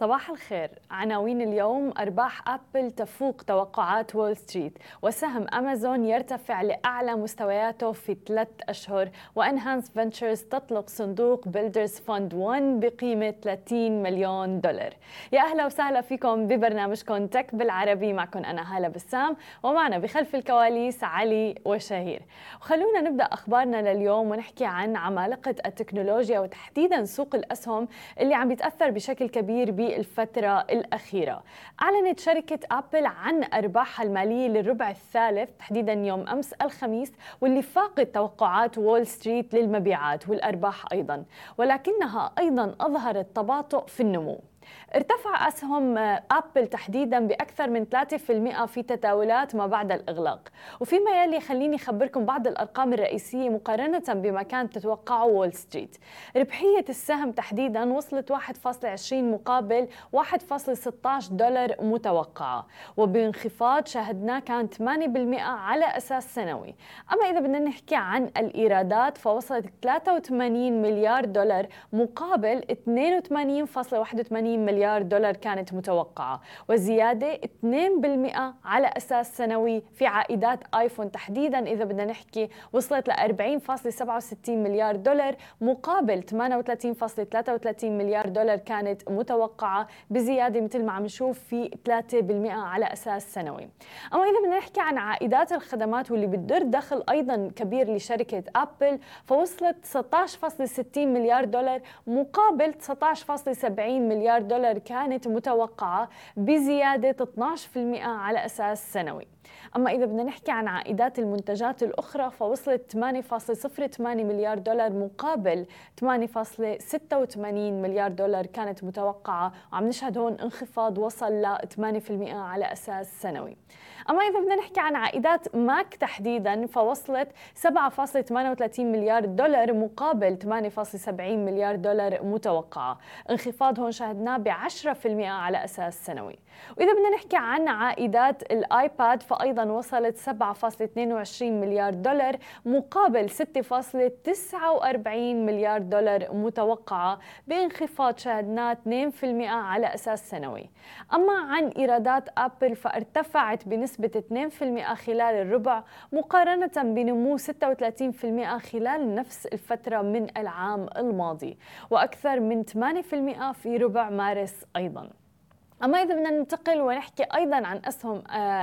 صباح الخير. عناوين اليوم أرباح أبل تفوق توقعات وول ستريت وسهم أمازون يرتفع لأعلى مستوياته في ثلاث أشهر وأنهانس فينتشرز تطلق صندوق بيلدرز فند 1 بقيمة 30 مليون دولار. يا أهلا وسهلا فيكم ببرنامجكم تك بالعربي معكم أنا هالة بسام ومعنا بخلف الكواليس علي وشهير. وخلونا نبدأ أخبارنا لليوم ونحكي عن عمالقة التكنولوجيا وتحديدا سوق الأسهم اللي عم بيتأثر بشكل كبير الفترة الأخيرة. أعلنت شركة أبل عن أرباحها المالية للربع الثالث تحديدا يوم أمس الخميس واللي فاقت توقعات وول ستريت للمبيعات والأرباح أيضا ولكنها أيضا أظهرت تباطؤ في النمو. ارتفع أسهم أبل تحديدا بأكثر من 3% في تداولات ما بعد الإغلاق. وفيما يلي خليني أخبركم بعض الأرقام الرئيسية مقارنة بما كانت تتوقعه وول ستريت. ربحية السهم تحديدا وصلت 1.20 مقابل 1.16 دولار متوقعة. وبانخفاض شاهدناه كان 8% على أساس سنوي. أما إذا بدنا نحكي عن الإيرادات فوصلت 83 مليار دولار مقابل 82.81 مليار دولار كانت متوقعة وزيادة 2% على أساس سنوي في عائدات آيفون تحديدا إذا بدنا نحكي وصلت ل 40.67 مليار دولار مقابل 38.33 مليار دولار كانت متوقعة بزيادة مثل ما عم نشوف في 3% على أساس سنوي. أما إذا بدنا نحكي عن عائدات الخدمات واللي بتدر دخل أيضا كبير لشركة أبل فوصلت 19.60 مليار دولار مقابل 19.70 مليار دولار كانت متوقعة بزيادة 12% على أساس سنوي. أما إذا بدنا نحكي عن عائدات المنتجات الأخرى فوصلت 8.08 مليار دولار مقابل 8.86 مليار دولار كانت متوقعة. وعم نشهد هون انخفاض وصل ل 8% على أساس سنوي. أما إذا بدنا نحكي عن عائدات ماك تحديدا فوصلت 7.38 مليار دولار مقابل 8.70 مليار دولار متوقعة. انخفاض هون شاهدناه ب 10% على أساس سنوي. وإذا بدنا نحكي عن عائدات الآيباد فأيضا وصلت 7.22 مليار دولار مقابل 6.49 مليار دولار متوقعة بانخفاض شاهدناه 2% على أساس سنوي. أما عن إيرادات أبل فارتفعت بنسبة 2% خلال الربع مقارنة بنمو 36% خلال نفس الفترة من العام الماضي وأكثر من 8% في ربع مارس أيضاً. أما إذا بدنا ننتقل ونحكي أيضا عن أسهم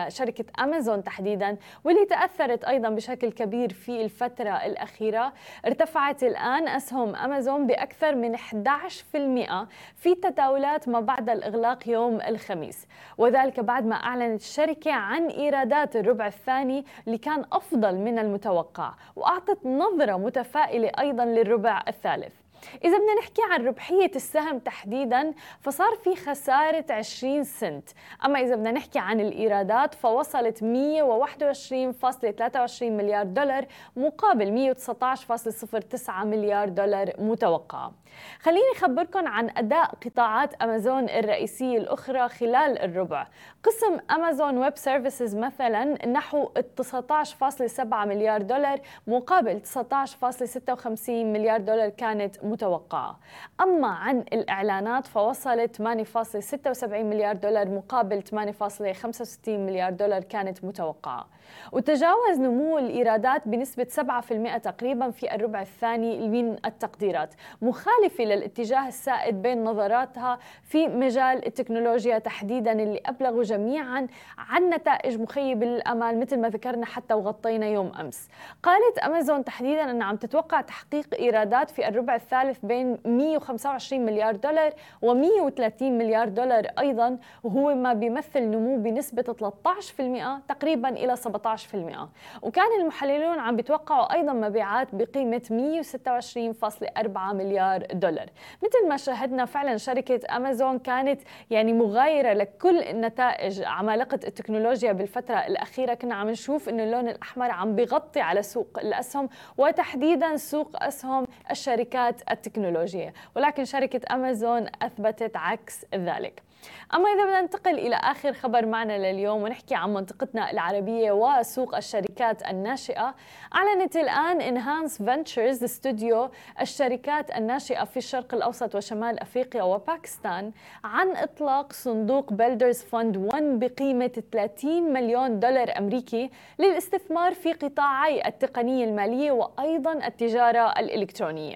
شركة أمازون تحديدا واللي تأثرت أيضا بشكل كبير في الفترة الأخيرة. ارتفعت الآن أسهم أمازون بأكثر من 11% في تداولات ما بعد الإغلاق يوم الخميس. وذلك بعد ما أعلنت الشركة عن إيرادات الربع الثاني اللي كان أفضل من المتوقع وأعطت نظرة متفائلة أيضا للربع الثالث. إذا بدنا نحكي عن ربحية السهم تحديدا فصار في خسارة 20 سنت. أما إذا بدنا نحكي عن الإيرادات فوصلت 121.23 مليار دولار مقابل 119.09 مليار دولار متوقعة خليني أخبركم عن أداء قطاعات أمازون الرئيسية الأخرى خلال الربع. قسم أمازون ويب سيرفيسز مثلا نحو 19.7 مليار دولار مقابل 19.56 مليار دولار كانت متوقعة. أما عن الإعلانات فوصلت 8.76 مليار دولار مقابل 8.65 مليار دولار كانت متوقعة. وتجاوز نمو الإيرادات بنسبة 7% تقريبا في الربع الثاني من التقديرات مخالفة للاتجاه السائد بين نظراتها في مجال التكنولوجيا تحديدا اللي أبلغوا جميعا عن نتائج مخيبة للأمال مثل ما ذكرنا حتى وغطينا يوم أمس. قالت أمازون تحديدا أنها عم تتوقع تحقيق إيرادات في الربع الثالث بين 125 مليار دولار و130 مليار دولار أيضا وهو ما بيمثل نمو بنسبة 13% تقريبا إلى 17% وكان المحللون عم بيتوقعوا أيضا مبيعات بقيمة 126.4 مليار دولار. مثل ما شاهدنا فعلا شركة أمازون كانت يعني مغايرة لكل النتائج عمالقة التكنولوجيا بالفترة الأخيرة. كنا عم نشوف أنه اللون الأحمر عم بيغطي على سوق الأسهم وتحديدا سوق أسهم الشركات التكنولوجية. ولكن شركة أمازون أثبتت عكس ذلك. أما إذا بدنا ننتقل إلى آخر خبر معنا لليوم ونحكي عن منطقتنا العربية وسوق الشركات الناشئة أعلنت الآن إنهانس فنتشرز استوديو الشركات الناشئة في الشرق الأوسط وشمال أفريقيا وباكستان عن إطلاق صندوق بيلدرز فند 1 بقيمة 30 مليون دولار أمريكي للاستثمار في قطاعي التقنية المالية وأيضا التجارة الإلكترونية.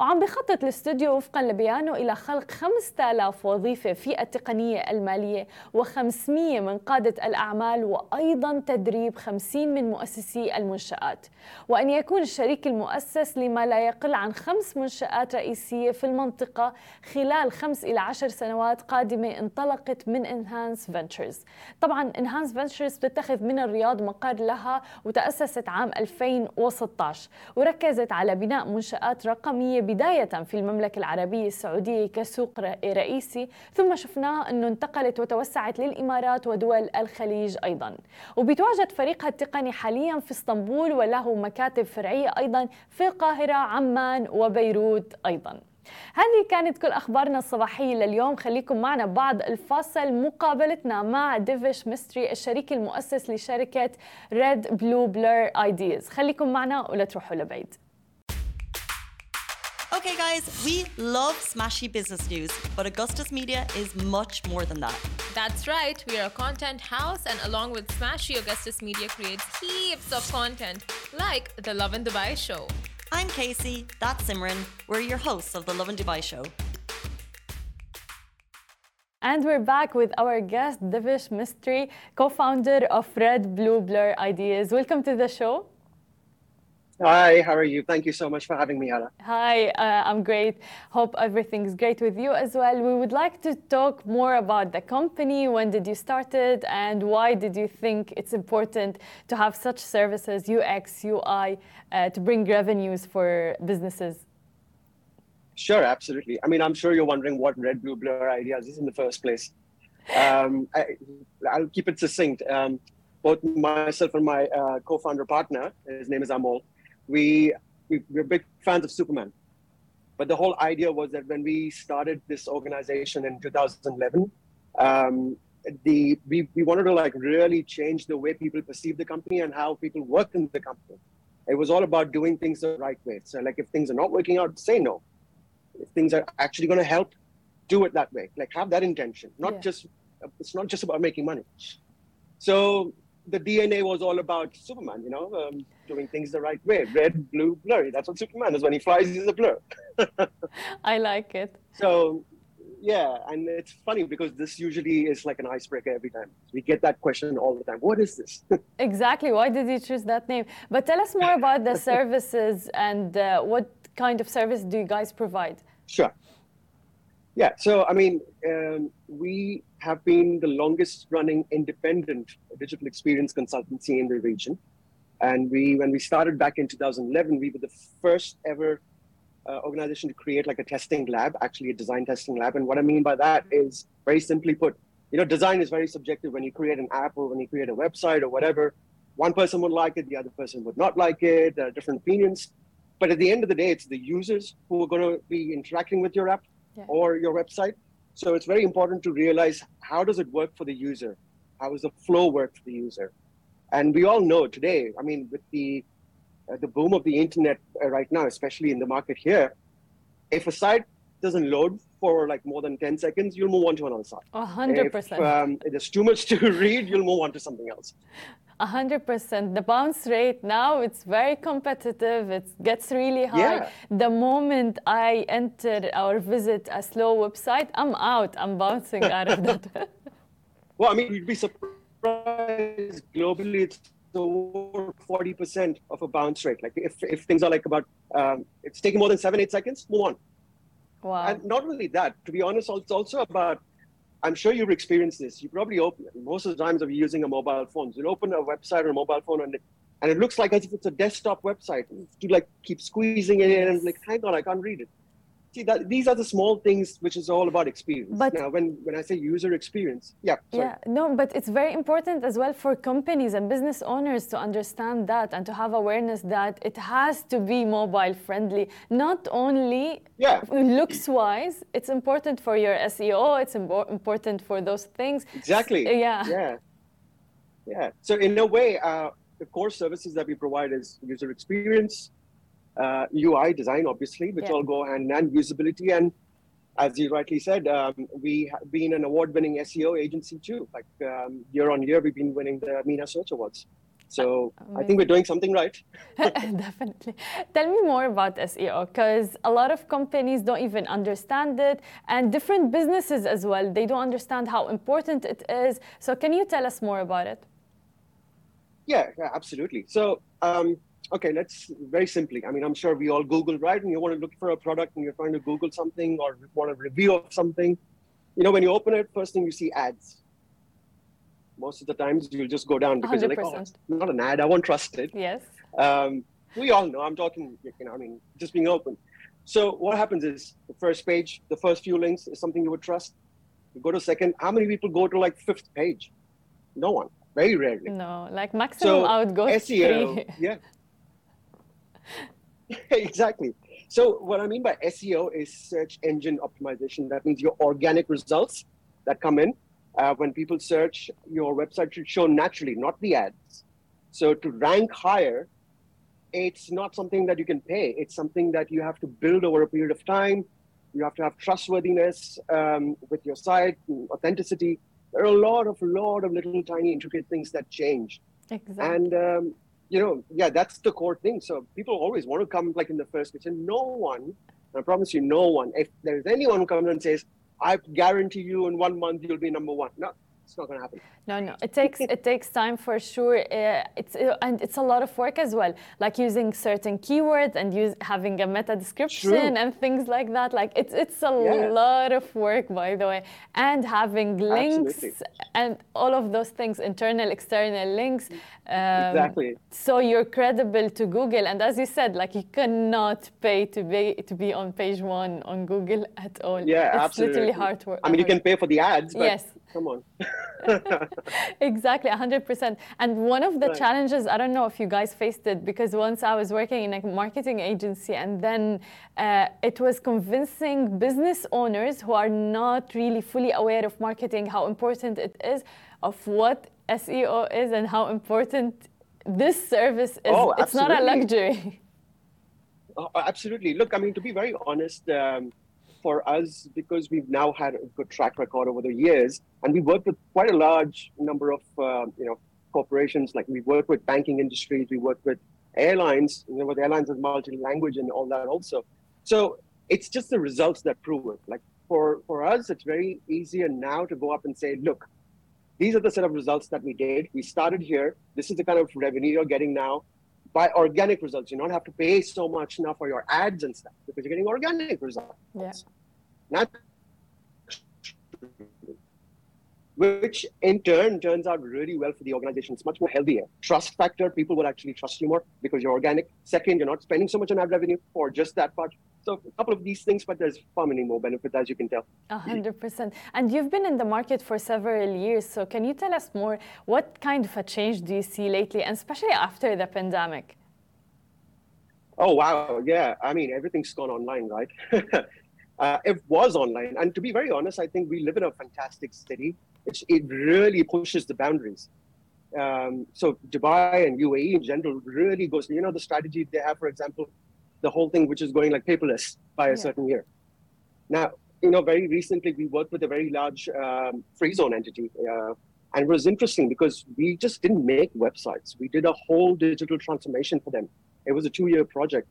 وعم بخطط الاستوديو وفقا لبيانه إلى خلق 5000 وظيفة في التقنية المالية و500 من قادة الأعمال وأيضا تدريب 50 من مؤسسي المنشآت. وأن يكون الشريك المؤسس لما لا يقل عن خمس منشآت رئيسية في المنطقة خلال خمس إلى عشر سنوات قادمة انطلقت من انهانس فنتشرز طبعا انهانس فنتشرز بتتخذ من الرياض مقر لها وتأسست عام 2016 وركزت على بناء منشآت رقمية بداية في المملكة العربية السعودية كسوق رئيسي. ثم شفناه أنه انتقلت وتوسعت للإمارات ودول الخليج أيضا. وبيتواجد فريقها التقني حاليا في اسطنبول وله مكاتب فرعية أيضا في القاهرة عمان وبيروت أيضا. هذه كانت كل أخبارنا الصباحية لليوم. خليكم معنا بعد الفاصل. مقابلتنا مع ديفيش ميستري الشريك المؤسس لشركة ريد بلو بلر ايديز خليكم معنا ولا تروحوا لبعيد. Okay, guys, we love Smashi business news, but Augustus Media is much more than that. That's right, we are a content house, and along with Smashi, Augustus Media creates heaps of content, like the Love in Dubai show. I'm Casey, that's Simran. We're your hosts of the Love in Dubai show. And we're back with our guest, Devesh Mistry, co founder of Red Blue Blur Ideas. Welcome to the show. Hi, how are you? Thank you so much for having me, Anna. Hi, uh, I'm great. Hope everything's great with you as well. We would like to talk more about the company. When did you start it, and why did you think it's important to have such services, UX, UI, uh, to bring revenues for businesses? Sure, absolutely. I mean, I'm sure you're wondering what Red Blue Blur Ideas is in the first place. Um, I, will keep it succinct. Um, both myself and my uh, co-founder partner, his name is Amol, we, we we're big fans of Superman. But the whole idea was that when we started this organization in 2011, um, the we, we wanted to like really change the way people perceive the company and how people work in the company. It was all about doing things the right way. So like if things are not working out, say no. If things are actually going to help, do it that way. Like have that intention. Not yeah. just it's not just about making money. So the DNA was all about Superman, you know, um, doing things the right way. Red, blue, blurry. That's what Superman is. When he flies, he's a blur. I like it. So, yeah, and it's funny because this usually is like an icebreaker every time. We get that question all the time. What is this? exactly. Why did you choose that name? But tell us more about the services and uh, what kind of service do you guys provide? Sure. Yeah, so I mean, um, we have been the longest running independent digital experience consultancy in the region. And we, when we started back in 2011, we were the first ever uh, organization to create like a testing lab, actually a design testing lab. And what I mean by that is very simply put, you know, design is very subjective. When you create an app or when you create a website or whatever, one person would like it, the other person would not like it, there are different opinions. But at the end of the day, it's the users who are going to be interacting with your app yeah. or your website. So it's very important to realize how does it work for the user? How does the flow work for the user? And we all know today, I mean, with the uh, the boom of the internet uh, right now, especially in the market here, if a site doesn't load for like more than 10 seconds, you'll move on to another site. A hundred percent. Um, if there's too much to read, you'll move on to something else. 100% the bounce rate now it's very competitive. It gets really high. Yeah. the moment i enter or visit a slow website i'm out. I'm bouncing out of that. Well i mean you'd be surprised. Globally it's over 40% of a bounce rate. Like if, if things are like about um, it's taking more than seven eight seconds move on. Wow. And not only that to be honest it's also about I'm sure you've experienced this. You probably open most of the times of using a mobile phone. You'll open a website or a mobile phone and it, and it looks like as if it's a desktop website. You like keep squeezing it in and like, hang on, I can't read it. See that these are the small things which is all about experience But- now when when i say user experience yeah sorry. Yeah, no, but it's very important as well for companies and business owners to understand that and to have awareness that it has to be mobile friendly. Not only Yeah. looks wise, it's important for your SEO, it's impo- important for those things. exactly Yeah. yeah yeah so in a way uh, the core services that we provide is user experience uh, ui design obviously which Yeah. all go hand in hand usability and as you rightly said um, we have been an award-winning seo agency too like um, year on year we've been winning the MENA search awards so i think we're doing something right Definitely. Tell me more about SEO because a lot of companies don't even understand it and different businesses as well. They don't understand how important it is. So, can you tell us more about it? Yeah, yeah, absolutely. So, um, okay, let's very simply. I mean, I'm sure we all Google, right? And you want to look for a product and you're trying to Google something or want a review of something. You know, when you open it, first thing you see ads. Most of the times you'll just go down because you're like, oh, it's not an ad. I won't trust it. Yes. Um, we all know. I'm talking, you know, I mean, just being open. So what happens is the first page, the first few links is something you would trust. You go to second. How many people go to like fifth page? No one. Very rarely. No, like maximum So I would go SEO, three. yeah, exactly. So what I mean by SEO is search engine optimization. That means your organic results that come in uh, when people search, your website should show naturally, not the ads. So to rank higher, it's not something that you can pay. It's something that you have to build over a period of time. You have to have trustworthiness um, with your site, authenticity. There are a lot of, lot of little tiny intricate things that change. Exactly. And um, you know, yeah, that's the core thing. So people always want to come like in the first and no one, I promise you, no one. If there's anyone who comes and says, "I guarantee you, in one month you'll be number one," no, it's not going to happen. No, no, it takes it takes time for sure. Uh, it's uh, and it's a lot of work as well, like using certain keywords and use having a meta description True. and things like that. Like it's it's a Yeah. lot of work, by the way, and having links Absolutely. and all of those things, internal, external links. Um, Exactly. So you're credible to Google, and as you said, like you cannot pay to be to be on page one on Google at all. Yeah, it's absolutely. literally hard work. I mean, you can pay for the ads, but Yes. Come on. Exactly, 100%. And one of the Right. challenges, I don't know if you guys faced it, because once I was working in a marketing agency, and then uh, it was convincing business owners who are not really fully aware of marketing, how important it is, of what SEO is, and how important this service is. Oh, it's not a luxury. Oh, absolutely. Look, I mean, to be very honest, um, for us, because we've now had a good track record over the years, and we work with quite a large number of, uh, you know, corporations. Like we work with banking industries, we work with airlines. You know, with airlines is multi-language and all that also. So it's just the results that prove it. Like for for us, it's very easier now to go up and say, look, these are the set of results that we did. We started here. This is the kind of revenue you're getting now by organic results. You don't have to pay so much now for your ads and stuff because you're getting organic results. Yeah. Not which in turn turns out really well for the organization. It's much more healthier. Trust factor, people will actually trust you more because you're organic. Second, you're not spending so much on ad revenue for just that part. So a couple of these things, but there's far many more benefits as you can tell. A hundred percent. And you've been in the market for several years. So can you tell us more? What kind of a change do you see lately, and especially after the pandemic? Oh wow, yeah. I mean, everything's gone online, right? uh, it was online, and to be very honest, I think we live in a fantastic city. It's, it really pushes the boundaries. Um, so Dubai and UAE in general really goes. You know, the strategy they have, for example, the whole thing which is going like paperless by a Yeah. certain year. Now, you know, very recently we worked with a very large um, free zone entity. Uh, and it was interesting because we just didn't make websites. We did a whole digital transformation for them. It was a two-year project.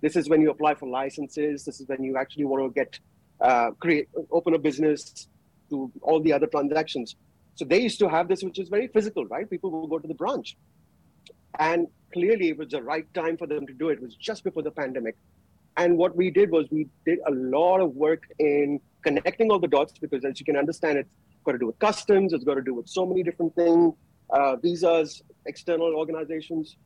This is when you apply for licenses. This is when you actually want to get uh, create, open a business, do all the other transactions. So they used to have this, which is very physical, right? People will go to the branch, and clearly it was the right time for them to do it. It was just before the pandemic. And what we did was we did a lot of work in connecting all the dots because, as you can understand, it's got to do with customs, it's got to do with so many different things, uh, visas, external organizations,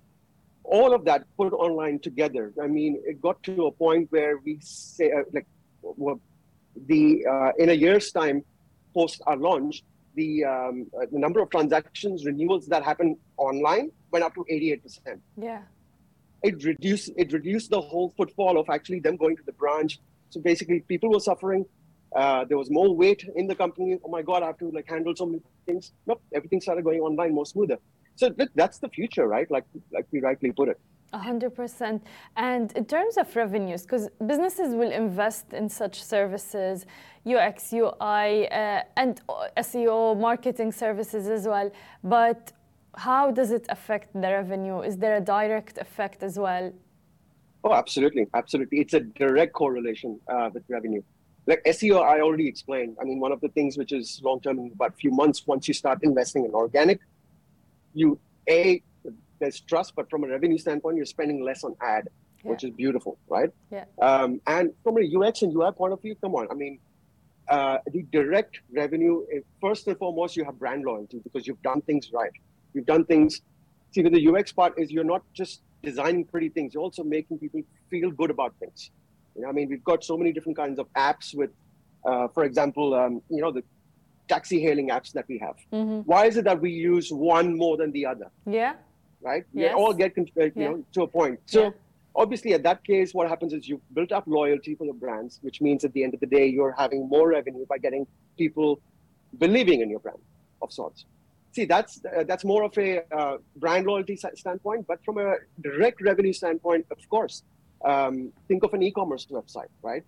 all of that put online together. I mean, it got to a point where we say, uh, like, the uh, in a year's time post our launch, the um, uh, the number of transactions renewals that happen online went up to 88%. Yeah. It reduced it reduced the whole footfall of actually them going to the branch. So basically, people were suffering. Uh, there was more weight in the company. Oh my God, I have to like handle so many things. Nope, everything started going online more smoother. So that's the future, right? Like like we rightly put it. 100%. And in terms of revenues, because businesses will invest in such services, UX, UI, uh, and SEO, marketing services as well. But how does it affect the revenue? Is there a direct effect as well? Oh, absolutely. Absolutely. It's a direct correlation uh, with revenue. Like SEO, I already explained. I mean, one of the things which is long term about a few months, once you start investing in organic, you A, there's trust, but from a revenue standpoint, you're spending less on ad, yeah. which is beautiful, right? Yeah. Um, and from a UX and UI point of view, come on, I mean, uh, the direct revenue, eh, first and foremost, you have brand loyalty because you've done things right. You've done things. See, the UX part is you're not just designing pretty things, you're also making people feel good about things. You know, I mean, we've got so many different kinds of apps with, uh, for example, um, you know, the taxi hailing apps that we have. Mm-hmm. Why is it that we use one more than the other? Yeah right? Yes. all get uh, you yeah. know to a point. So yeah. obviously, at that case, what happens is you've built up loyalty for the brands, which means at the end of the day, you're having more revenue by getting people believing in your brand of sorts. See, that's uh, that's more of a uh, brand loyalty standpoint, but from a direct revenue standpoint, of course, um, think of an e-commerce website, right?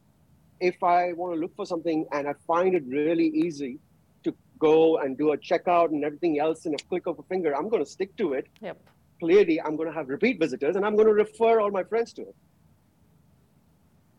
If I want to look for something and I find it really easy to go and do a checkout and everything else in a click of a finger, I'm going to stick to it. Yep clearly I'm going to have repeat visitors and I'm going to refer all my friends to it.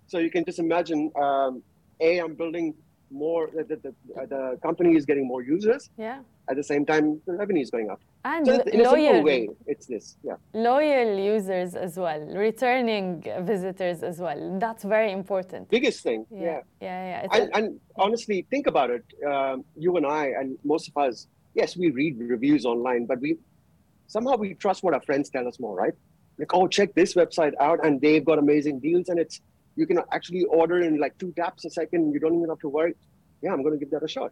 So you can just imagine, um, A, I'm building more, the, the, the, the, company is getting more users. Yeah. At the same time, the revenue is going up. And so in loyal, a simple way, it's this. Yeah. Loyal users as well, returning visitors as well. That's very important. Biggest thing. Yeah. Yeah. Yeah. yeah. And, a, and, honestly, think about it. Um, you and I, and most of us, yes, we read reviews online, but we somehow we trust what our friends tell us more, right? Like, oh, check this website out, and they've got amazing deals, and it's you can actually order in like two taps a second. You don't even have to worry. Yeah, I'm going to give that a shot.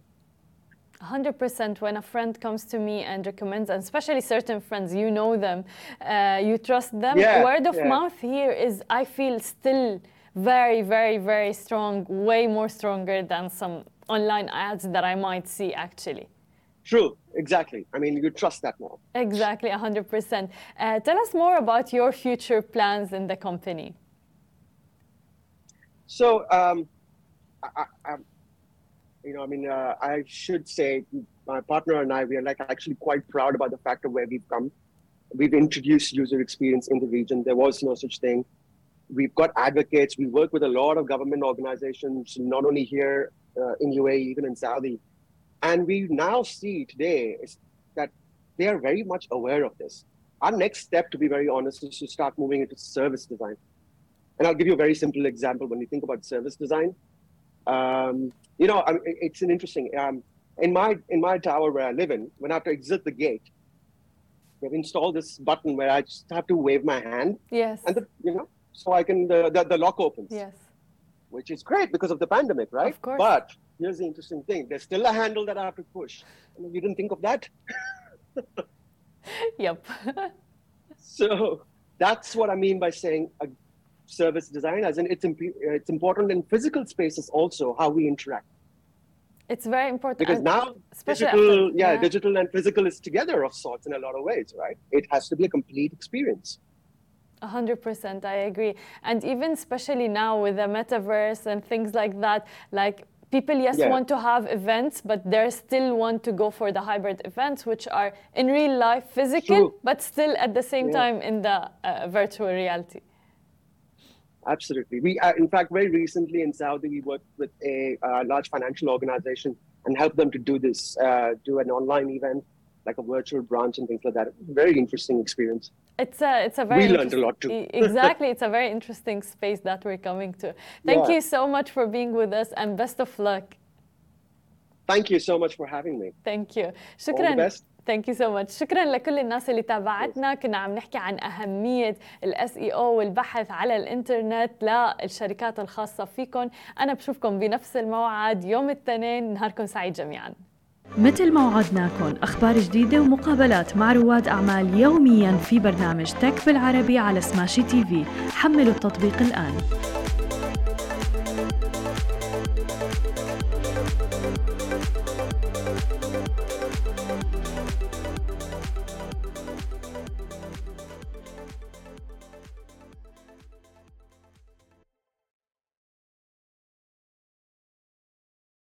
100% when a friend comes to me and recommends, and especially certain friends, you know them, uh, you trust them. Yeah, Word of yeah. mouth here is, I feel, still very, very, very strong, way more stronger than some online ads that I might see actually. True, exactly. I mean, you trust that more. Exactly, 100%. Uh, tell us more about your future plans in the company. So, um, I, I, you know, I mean, uh, I should say my partner and I, we are like actually quite proud about the fact of where we've come. We've introduced user experience in the region. There was no such thing. We've got advocates. We work with a lot of government organizations, not only here uh, in UAE, even in Saudi and we now see today is that they are very much aware of this. Our next step, to be very honest, is to start moving into service design. And I'll give you a very simple example when you think about service design. Um, you know, I it's an interesting. Um, in my in my tower where I live in, when I have to exit the gate, they've installed this button where I just have to wave my hand. Yes. And the, you know, so I can the, the, the lock opens. Yes. Which is great because of the pandemic, right? Of course. But here's the interesting thing there's still a handle that I have to push. I mean, you didn't think of that? yep. so that's what I mean by saying a service design, as in it's, imp- it's important in physical spaces also how we interact. It's very important. Because now digital, yeah, yeah, digital and physical is together of sorts in a lot of ways, right? It has to be a complete experience. 100% i agree and even especially now with the metaverse and things like that like people yes yeah. want to have events but they still want to go for the hybrid events which are in real life physical True. but still at the same yeah. time in the uh, virtual reality absolutely we uh, in fact very recently in saudi we worked with a uh, large financial organization and helped them to do this uh, do an online event like a virtual branch and things like that very interesting experience it's a it's a very we learned a lot too. exactly, it's a very interesting space that we're coming to. Thank yeah. you so much for being with us, and best of luck. Thank you so much for having me. Thank you. All the شكرا best. ثانك يو سو ماتش شكرا لكل الناس اللي تابعتنا كنا عم نحكي عن اهميه الاس اي او والبحث على الانترنت للشركات الخاصه فيكم انا بشوفكم بنفس الموعد يوم الاثنين نهاركم سعيد جميعا مثل ما وعدناكم أخبار جديدة ومقابلات مع رواد أعمال يوميا في برنامج تك بالعربي على سماشي تي في. حملوا التطبيق الآن.